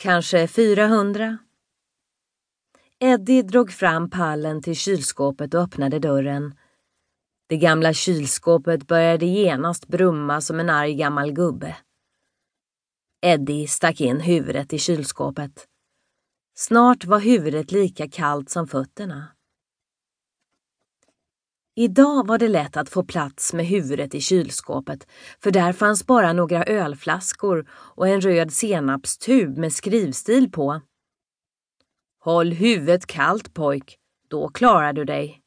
Kanske 400? Eddie drog fram pallen till kylskåpet och öppnade dörren. Det gamla kylskåpet började genast brumma som en arg gammal gubbe. Eddie stack in huvudet i kylskåpet. Snart var huvudet lika kallt som fötterna. Idag var det lätt att få plats med huvudet i kylskåpet för där fanns bara några ölflaskor och en röd senapstub med skrivstil på. Håll huvudet kallt pojk, då klarar du dig.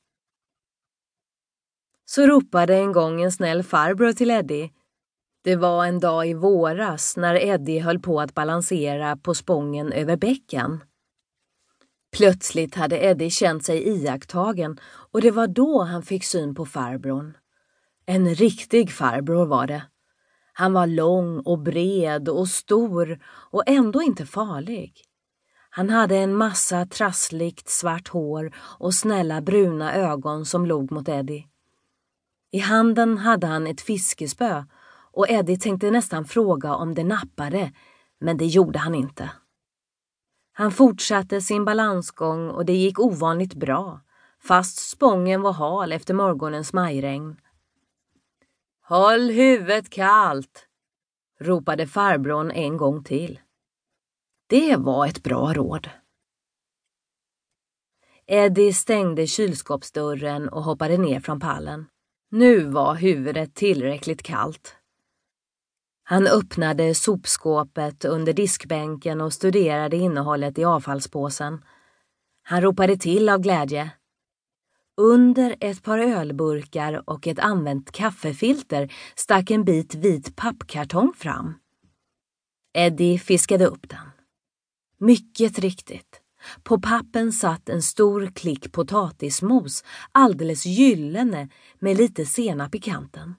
Så ropade en gång en snäll farbror till Eddie. Det var en dag i våras när Eddie höll på att balansera på spången över bäcken. Plötsligt hade Eddie känt sig iakttagen och det var då han fick syn på farbrorn. En riktig farbror var det. Han var lång och bred och stor och ändå inte farlig. Han hade en massa trassligt svart hår och snälla bruna ögon som log mot Eddie. I handen hade han ett fiskespö och Eddie tänkte nästan fråga om det nappade, men det gjorde han inte. Han fortsatte sin balansgång och det gick ovanligt bra, fast spången var hal efter morgonens majregn. Håll huvudet kallt, ropade farbrorn en gång till. Det var ett bra råd. Eddie stängde kylskåpsdörren och hoppade ner från pallen. Nu var huvudet tillräckligt kallt. Han öppnade sopskåpet under diskbänken och studerade innehållet i avfallspåsen. Han ropade till av glädje. Under ett par ölburkar och ett använt kaffefilter stack en bit vit pappkartong fram. Eddie fiskade upp den. Mycket riktigt. På pappen satt en stor klick potatismos, alldeles gyllene med lite senap i kanten.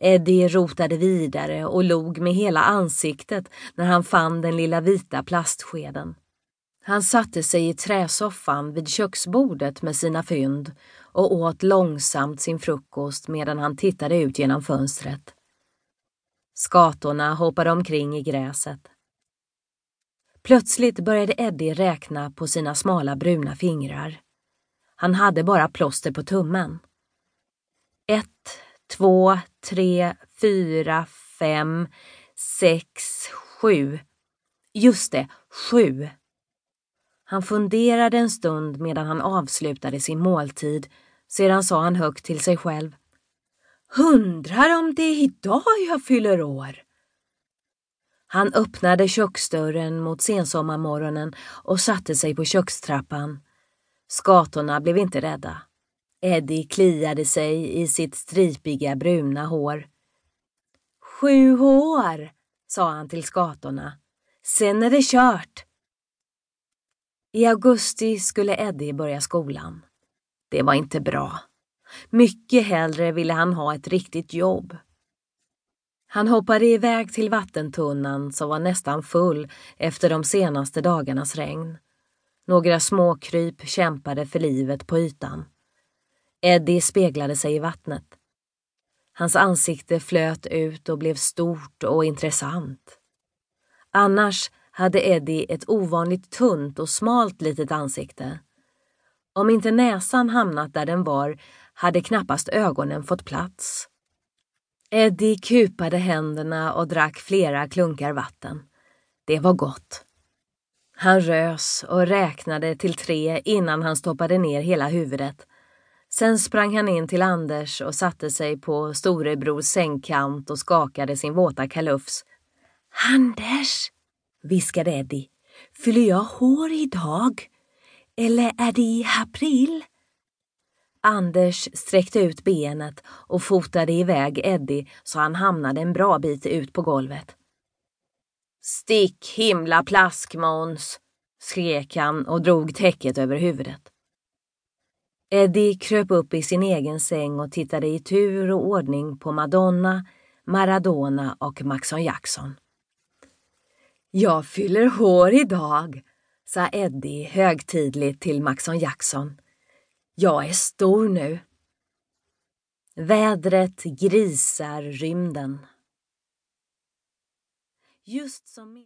Eddie rotade vidare och log med hela ansiktet när han fann den lilla vita plastskeden. Han satte sig i träsoffan vid köksbordet med sina fynd och åt långsamt sin frukost medan han tittade ut genom fönstret. Skatorna hoppade omkring i gräset. Plötsligt började Eddie räkna på sina smala bruna fingrar. Han hade bara plåster på tummen. Två, tre, fyra, fem, sex, sju. Just det, sju. Han funderade en stund medan han avslutade sin måltid. Sedan sa han högt till sig själv. Undrar om det är idag jag fyller år. Han öppnade köksdörren mot sensommarmorgonen och satte sig på kökstrappan. Skatorna blev inte rädda. Eddie kliade sig i sitt stripiga bruna hår. Sju år, sa han till skatorna. Sen är det kört. I augusti skulle Eddie börja skolan. Det var inte bra. Mycket hellre ville han ha ett riktigt jobb. Han hoppade iväg till vattentunnan som var nästan full efter de senaste dagarnas regn. Några småkryp kämpade för livet på ytan. Eddie speglade sig i vattnet. Hans ansikte flöt ut och blev stort och intressant. Annars hade Eddie ett ovanligt tunt och smalt litet ansikte. Om inte näsan hamnat där den var hade knappast ögonen fått plats. Eddie kupade händerna och drack flera klunkar vatten. Det var gott. Han rös och räknade till tre innan han stoppade ner hela huvudet. Sen sprang han in till Anders och satte sig på storebrors sängkant och skakade sin våta kalufs. Anders, viskade Eddie, fyller jag hår idag? Eller är det i april? Anders sträckte ut benet och fotade iväg Eddie så han hamnade en bra bit ut på golvet. Stick himla plask, Måns, skrek han och drog täcket över huvudet. Eddie kröp upp i sin egen säng och tittade i tur och ordning på Madonna, Maradona och Maxon Jackson. Jag fyller hår idag, sa Eddie högtidligt till Maxon Jackson. Jag är stor nu. Vädret grisar rymden. Just som